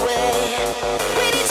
away.